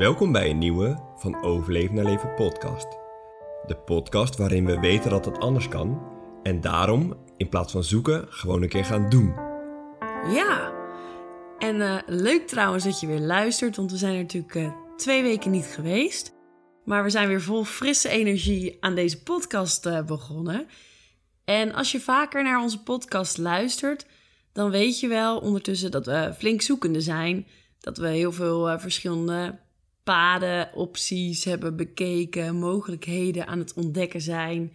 Welkom bij een nieuwe van Overleven naar Leven podcast. De podcast waarin we weten dat het anders kan en daarom in plaats van zoeken gewoon een keer gaan doen. Ja, en eh, leuk trouwens dat je weer luistert, want we zijn er natuurlijk eh, twee weken niet geweest. Maar we zijn weer vol frisse energie aan deze podcast eh, begonnen. En als je vaker naar onze podcast luistert, dan weet je wel ondertussen dat we flink zoekende zijn. Dat we heel veel verschillende paden, opties hebben bekeken, mogelijkheden aan het ontdekken zijn.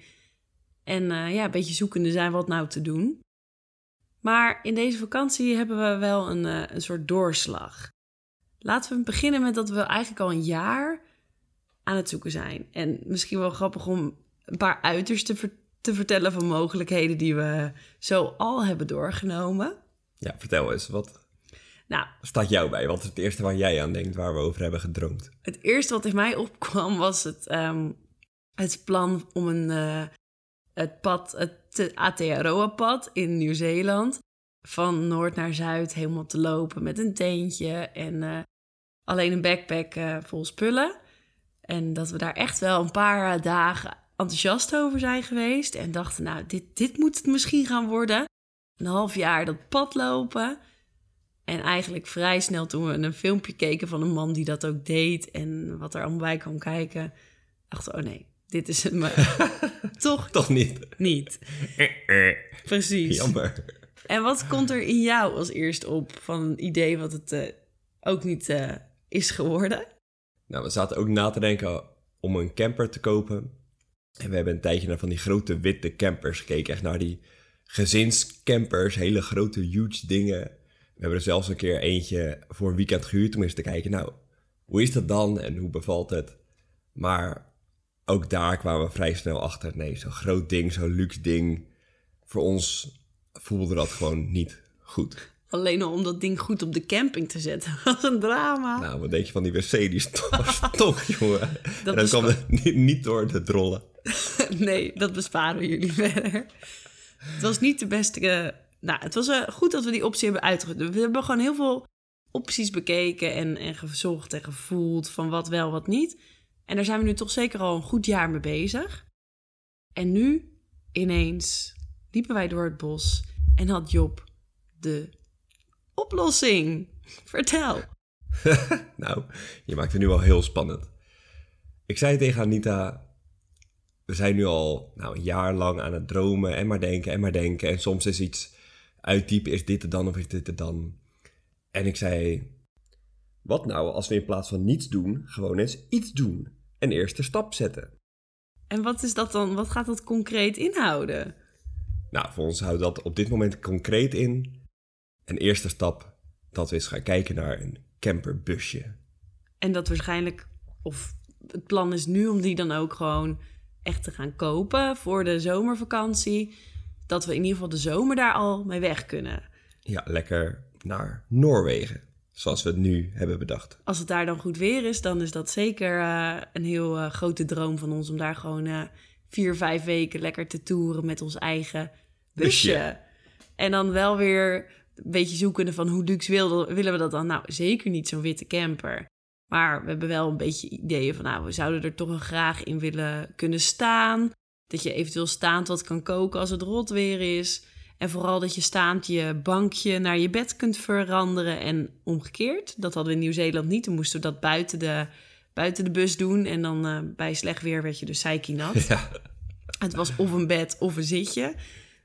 En ja, een beetje zoekende zijn wat nou te doen. Maar in deze vakantie hebben we wel een, uh, een soort doorslag. Laten we beginnen met dat we eigenlijk al een jaar aan het zoeken zijn. En misschien wel grappig om een paar uitersten te, te vertellen van mogelijkheden die we zo al hebben doorgenomen. Ja, vertel eens, wat nou, staat jou bij? Wat is het eerste waar jij aan denkt, waar we over hebben gedroomd? Het eerste wat in mij opkwam was het, um, het plan om een, uh, het pad, het Aotearoa-pad in Nieuw-Zeeland, van noord naar zuid helemaal te lopen met een tentje en uh, alleen een backpack uh, vol spullen. En dat we daar echt wel een paar dagen enthousiast over zijn geweest en dachten, nou, dit, dit moet het misschien gaan worden. Een half jaar dat pad lopen. En eigenlijk vrij snel toen we een filmpje keken van een man die dat ook deed en wat er allemaal bij kwam kijken, dachten oh nee, dit is het maar toch, Toch niet. niet. Precies. Jammer. En wat komt er in jou als eerst op van een idee wat het uh, ook niet uh, is geworden? Nou, we zaten ook na te denken om een camper te kopen. En we hebben een tijdje naar van die grote witte campers gekeken. Echt naar die gezinscampers, hele grote, huge dingen. We hebben er zelfs een keer eentje voor een weekend gehuurd om eens te kijken. Nou, hoe is dat dan en hoe bevalt het? Maar ook daar kwamen we vrij snel achter. Nee, zo'n groot ding, zo'n luxe ding. Voor ons voelde dat gewoon niet goed. Alleen al om dat ding goed op de camping te zetten. Wat een drama. Nou, wat denk je van die wc? Die stok, jongen. Dat dan kwam niet, niet door de drollen. nee, dat besparen we jullie verder. Het was niet de beste... Nou, het was uh, goed dat we die optie hebben uitgevoerd. We hebben gewoon heel veel opties bekeken en, en gezocht en gevoeld van wat wel, wat niet. En daar zijn we nu toch zeker al een goed jaar mee bezig. En nu ineens liepen wij door het bos en had Job de oplossing. Vertel. nou, je maakt het nu al heel spannend. Ik zei tegen Anita, we zijn nu al nou, een jaar lang aan het dromen en maar denken en maar denken. En soms is iets uitdiepen, is dit er dan of is dit er dan? En ik zei, wat nou als we in plaats van niets doen, gewoon eens iets doen? Een eerste stap zetten. En wat is dat dan? Wat gaat dat concreet inhouden? Nou, voor ons houdt dat op dit moment concreet in. Een eerste stap dat we eens gaan kijken naar een camperbusje. En dat waarschijnlijk, of het plan is nu om die dan ook gewoon echt te gaan kopen voor de zomervakantie. Dat we in ieder geval de zomer daar al mee weg kunnen. Ja, lekker naar Noorwegen. Zoals we het nu hebben bedacht. Als het daar dan goed weer is, dan is dat zeker uh, een heel uh, grote droom van ons om daar gewoon uh, vier, vijf weken lekker te toeren met ons eigen busje. busje. En dan wel weer een beetje zoekende van hoe luxe wil, willen we dat dan? Nou, zeker niet zo'n witte camper. Maar we hebben wel een beetje ideeën van, nou, we zouden er toch graag in willen kunnen staan. Dat je eventueel staand wat kan koken als het rot weer is. En vooral dat je staand je bankje naar je bed kunt veranderen en omgekeerd. Dat hadden we in Nieuw-Zeeland niet. Toen moesten we dat buiten de, buiten de bus doen. En dan uh, bij slecht weer werd je dus nat. Ja. Het was of een bed of een zitje.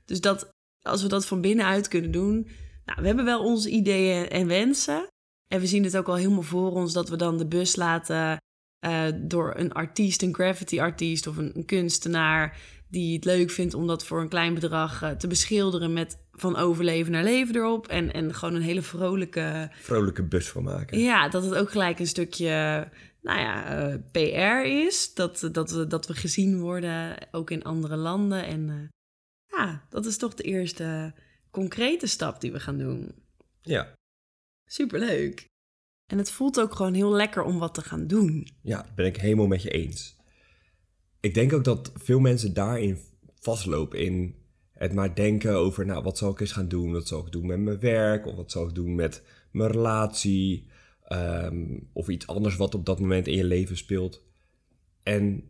Dus dat, als we dat van binnenuit kunnen doen... Nou, we hebben wel onze ideeën en wensen. En we zien het ook al helemaal voor ons dat we dan de bus laten... Uh, door een artiest, een graffiti-artiest of een, een kunstenaar die het leuk vindt om dat voor een klein bedrag uh, te beschilderen met van overleven naar leven erop. En, en gewoon een hele vrolijke... Vrolijke bus van maken. Ja, dat het ook gelijk een stukje, nou ja, uh, PR is. Dat, dat, we, dat we gezien worden, ook in andere landen. En uh, ja, dat is toch de eerste concrete stap die we gaan doen. Ja. Superleuk. En het voelt ook gewoon heel lekker om wat te gaan doen. Ja, dat ben ik helemaal met je eens ik denk ook dat veel mensen daarin vastlopen. In het maar denken over, nou, wat zal ik eens gaan doen? Wat zal ik doen met mijn werk? Of wat zal ik doen met mijn relatie? ehm, of iets anders wat op dat moment in je leven speelt. En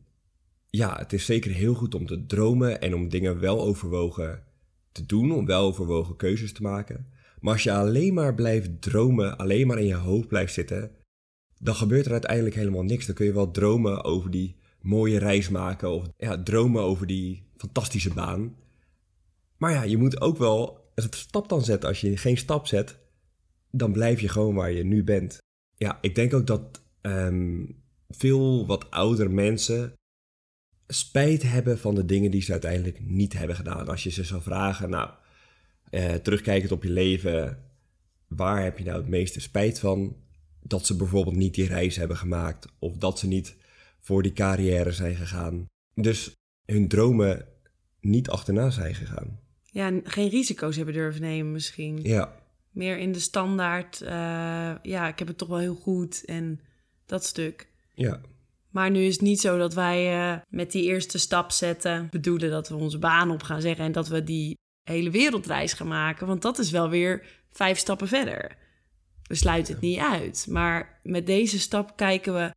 ja, het is zeker heel goed om te dromen en om dingen wel overwogen te doen, om wel overwogen keuzes te maken. Maar als je alleen maar blijft dromen, alleen maar in je hoofd blijft zitten, dan gebeurt er uiteindelijk helemaal niks. Dan kun je wel dromen over die mooie reis maken of ja, dromen over die fantastische baan. Maar ja, je moet ook wel een stap dan zetten. Als je geen stap zet, dan blijf je gewoon waar je nu bent. Ja, ik denk ook dat ehm, veel wat oudere mensen spijt hebben van de dingen die ze uiteindelijk niet hebben gedaan. Als je ze zou vragen, nou, eh, terugkijkend op je leven, waar heb je nou het meeste spijt van? Dat ze bijvoorbeeld niet die reis hebben gemaakt of dat ze niet voor die carrière zijn gegaan. Dus hun dromen niet achterna zijn gegaan. Ja, geen risico's hebben durven nemen misschien. Ja. Meer in de standaard, eh, ja, ik heb het toch wel heel goed en dat stuk. Ja. Maar nu is het niet zo dat wij eh, met die eerste stap zetten, bedoelen dat we onze baan op gaan zeggen en dat we die hele wereldreis gaan maken. Want dat is wel weer vijf stappen verder. We sluiten het niet uit. Maar met deze stap kijken we.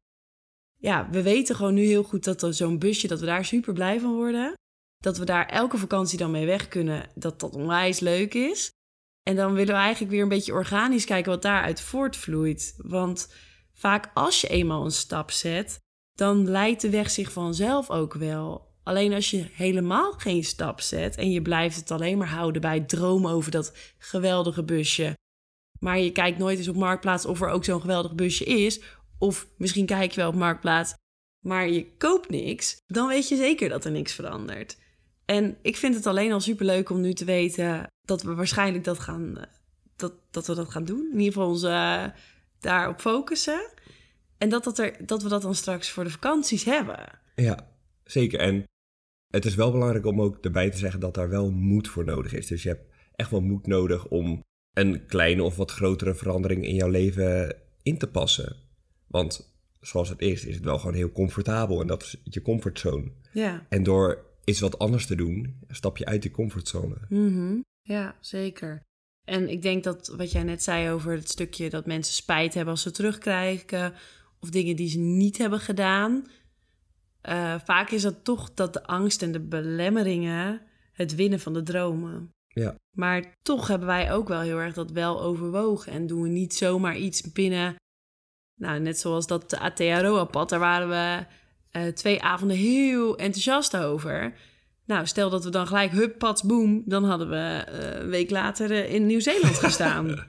Ja, we weten gewoon nu heel goed dat zo'n busje, dat we daar super blij van worden. Dat we daar elke vakantie dan mee weg kunnen. Dat dat onwijs leuk is. En dan willen we eigenlijk weer een beetje organisch kijken wat daaruit voortvloeit. Want vaak als je eenmaal een stap zet, dan leidt de weg zich vanzelf ook wel. Alleen als je helemaal geen stap zet en je blijft het alleen maar houden bij het dromen over dat geweldige busje. Maar je kijkt nooit eens op Marktplaats of er ook zo'n geweldig busje is. Of misschien kijk je wel op Marktplaats, maar je koopt niks. Dan weet je zeker dat er niks verandert. En ik vind het alleen al superleuk om nu te weten dat we waarschijnlijk dat gaan, dat, dat we dat gaan doen. In ieder geval ons uh, daarop focussen. En dat, dat, er, dat we dat dan straks voor de vakanties hebben. Ja, zeker. En het is wel belangrijk om ook erbij te zeggen dat daar wel moed voor nodig is. Dus je hebt echt wel moed nodig om een kleine of wat grotere verandering in jouw leven in te passen. Want zoals het is, is het wel gewoon heel comfortabel en dat is je comfortzone. Ja. En door iets wat anders te doen, stap je uit die comfortzone. Mm Ja, zeker. En ik denk dat wat jij net zei over het stukje dat mensen spijt hebben als ze terugkrijgen, of dingen die ze niet hebben gedaan. Uh, vaak is dat toch dat de angst en de belemmeringen het winnen van de dromen. Ja. Maar toch hebben wij ook wel heel erg dat wel overwogen. En doen we niet zomaar iets binnen. Nou, net zoals dat ATRO-pad, daar waren we uh, twee avonden heel enthousiast over. Nou, stel dat we dan gelijk hup, pats, boom, dan hadden we uh, een week later in Nieuw-Zeeland gestaan.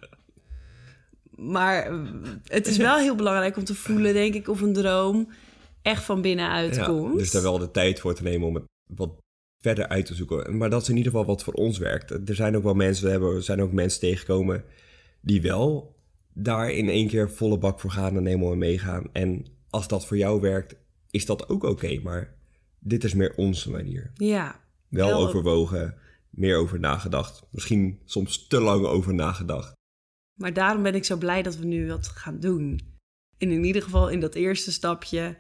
maar het is wel heel belangrijk om te voelen, denk ik, of een droom echt van binnenuit ja, komt. Dus daar wel de tijd voor te nemen om het wat verder uit te zoeken. Maar dat is in ieder geval wat voor ons werkt. Er zijn ook wel mensen, we hebben, zijn ook mensen tegengekomen die wel daar in één keer volle bak voor gaan en helemaal meegaan. En als dat voor jou werkt, is dat ook oké. maar dit is meer onze manier. Ja. Wel overwogen, meer over nagedacht. Misschien soms te lang over nagedacht. Maar daarom ben ik zo blij dat we nu wat gaan doen. En in ieder geval in dat eerste stapje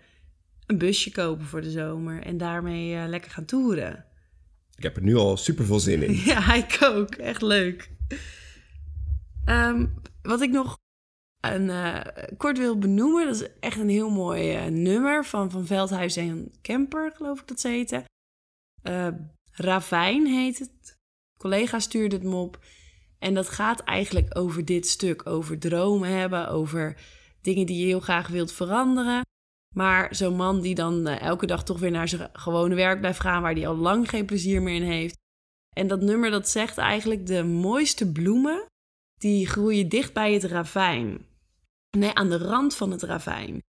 een busje kopen voor de zomer en daarmee uh, lekker gaan toeren. Ik heb er nu al super veel zin in. ja, ik ook. Echt leuk. Um, wat ik nog een, uh, kort wil benoemen, dat is echt een heel mooi uh, nummer van Van Veldhuis en Kemper, geloof ik dat ze heten. Ravijn heet het. collega stuurde het me op. En dat gaat eigenlijk over dit stuk, over dromen hebben, over dingen die je heel graag wilt veranderen. Maar zo'n man die dan uh, elke dag toch weer naar zijn gewone werk blijft gaan, waar hij al lang geen plezier meer in heeft. En dat nummer dat zegt eigenlijk de mooiste bloemen, die groeien dicht bij het ravijn. Nee, aan de rand van het ravijn.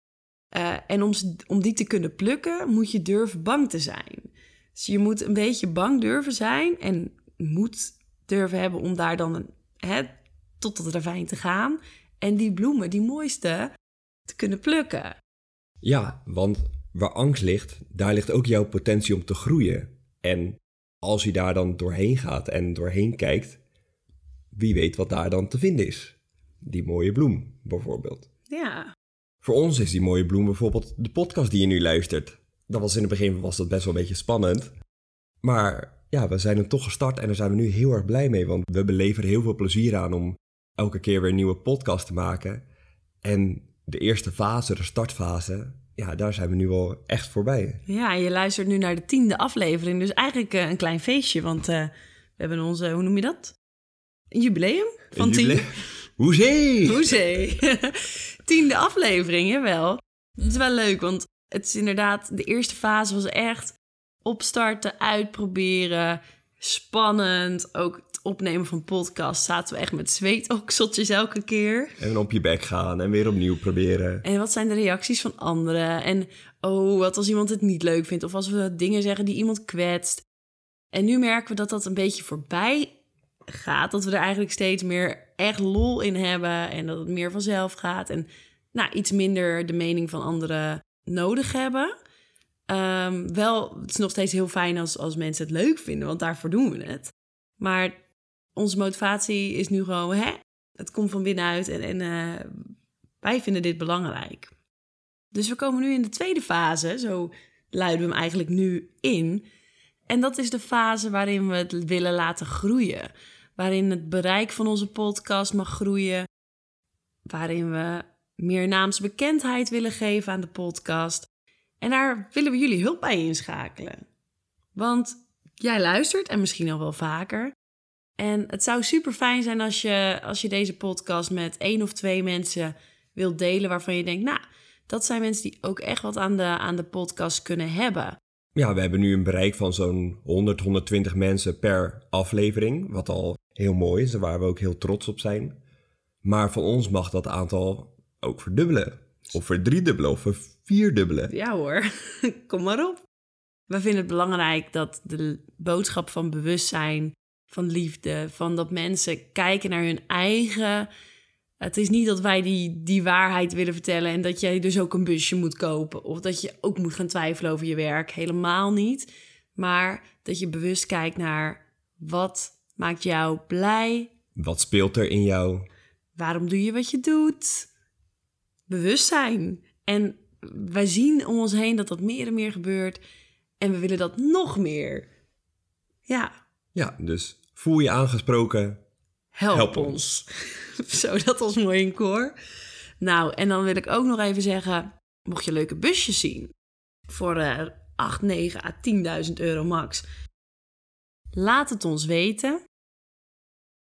Uh, en om, om die te kunnen plukken, moet je durven bang te zijn. Dus je moet een beetje bang durven zijn en moed durven hebben om daar dan hè, tot het ravijn te gaan. En die bloemen, die mooiste, te kunnen plukken. Ja, want waar angst ligt, daar ligt ook jouw potentie om te groeien. En als je daar dan doorheen gaat en doorheen kijkt, wie weet wat daar dan te vinden is. Die mooie bloem, bijvoorbeeld. Ja. Voor ons is die mooie bloem bijvoorbeeld de podcast die je nu luistert. Dat was in het begin was dat best wel een beetje spannend. Maar ja, we zijn hem toch gestart en daar zijn we nu heel erg blij mee. Want we beleven er heel veel plezier aan om elke keer weer een nieuwe podcast te maken. En de eerste fase, de startfase, ja, daar zijn we nu al echt voorbij. Ja, je luistert nu naar de tiende aflevering. Dus eigenlijk uh, een klein feestje, want uh, we hebben onze, hoe noem je dat? Een jubileum van Een tien. Hoezee! Hoezee. Tiende aflevering, jawel. Het is wel leuk, want het is inderdaad... De eerste fase was echt opstarten, uitproberen. Spannend. Ook opnemen van podcast zaten we echt met zweetokseltjes elke keer. En op je bek gaan en weer opnieuw proberen. En wat zijn de reacties van anderen? En oh, wat als iemand het niet leuk vindt? Of als we dingen zeggen die iemand kwetst. En nu merken we dat dat een beetje voorbij gaat. Dat we er eigenlijk steeds meer echt lol in hebben. En dat het meer vanzelf gaat. En nou, iets minder de mening van anderen nodig hebben. Um, wel, het is nog steeds heel fijn als, als mensen het leuk vinden, want daarvoor doen we het. Maar onze motivatie is nu gewoon, hè, het komt van binnenuit en, en uh, wij vinden dit belangrijk. Dus we komen nu in de tweede fase, zo luiden we hem eigenlijk nu in. En dat is de fase waarin we het willen laten groeien. Waarin het bereik van onze podcast mag groeien. Waarin we meer naamsbekendheid willen geven aan de podcast. En daar willen we jullie hulp bij inschakelen. Want jij luistert en misschien al wel vaker. En het zou super fijn zijn als je, als je deze podcast met één of twee mensen wilt delen waarvan je denkt, nou, dat zijn mensen die ook echt wat aan de, aan de podcast kunnen hebben. Ja, we hebben nu een bereik van zo'n 100, 120 mensen per aflevering, wat al heel mooi is en waar we ook heel trots op zijn. Maar van ons mag dat aantal ook verdubbelen. Of verdriedubbelen of vierdubbelen. Ja hoor, kom maar op. We vinden het belangrijk dat de boodschap van bewustzijn, van liefde, van dat mensen kijken naar hun eigen. Het is niet dat wij die, die waarheid willen vertellen en dat jij dus ook een busje moet kopen. Of dat je ook moet gaan twijfelen over je werk. Helemaal niet. Maar dat je bewust kijkt naar wat maakt jou blij. Wat speelt er in jou? Waarom doe je wat je doet? Bewustzijn. En wij zien om ons heen dat dat meer en meer gebeurt. En we willen dat nog meer. Ja. Ja, dus voel je aangesproken. Help, Help ons. Zo, dat was mooi in koor. Nou, en dan wil ik ook nog even zeggen... mocht je leuke busjes zien... voor uh, 8, 9 à 10.000 euro max... laat het ons weten.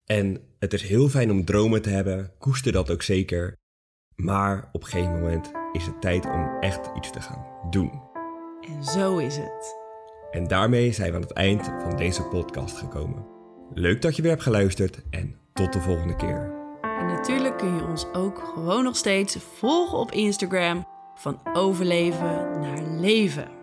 En het is heel fijn om dromen te hebben. Koester dat ook zeker. Maar op een gegeven moment is het tijd om echt iets te gaan doen. En zo is het. En daarmee zijn we aan het eind van deze podcast gekomen. Leuk dat je weer hebt geluisterd en tot de volgende keer. En natuurlijk kun je ons ook gewoon nog steeds volgen op Instagram van overleven naar leven.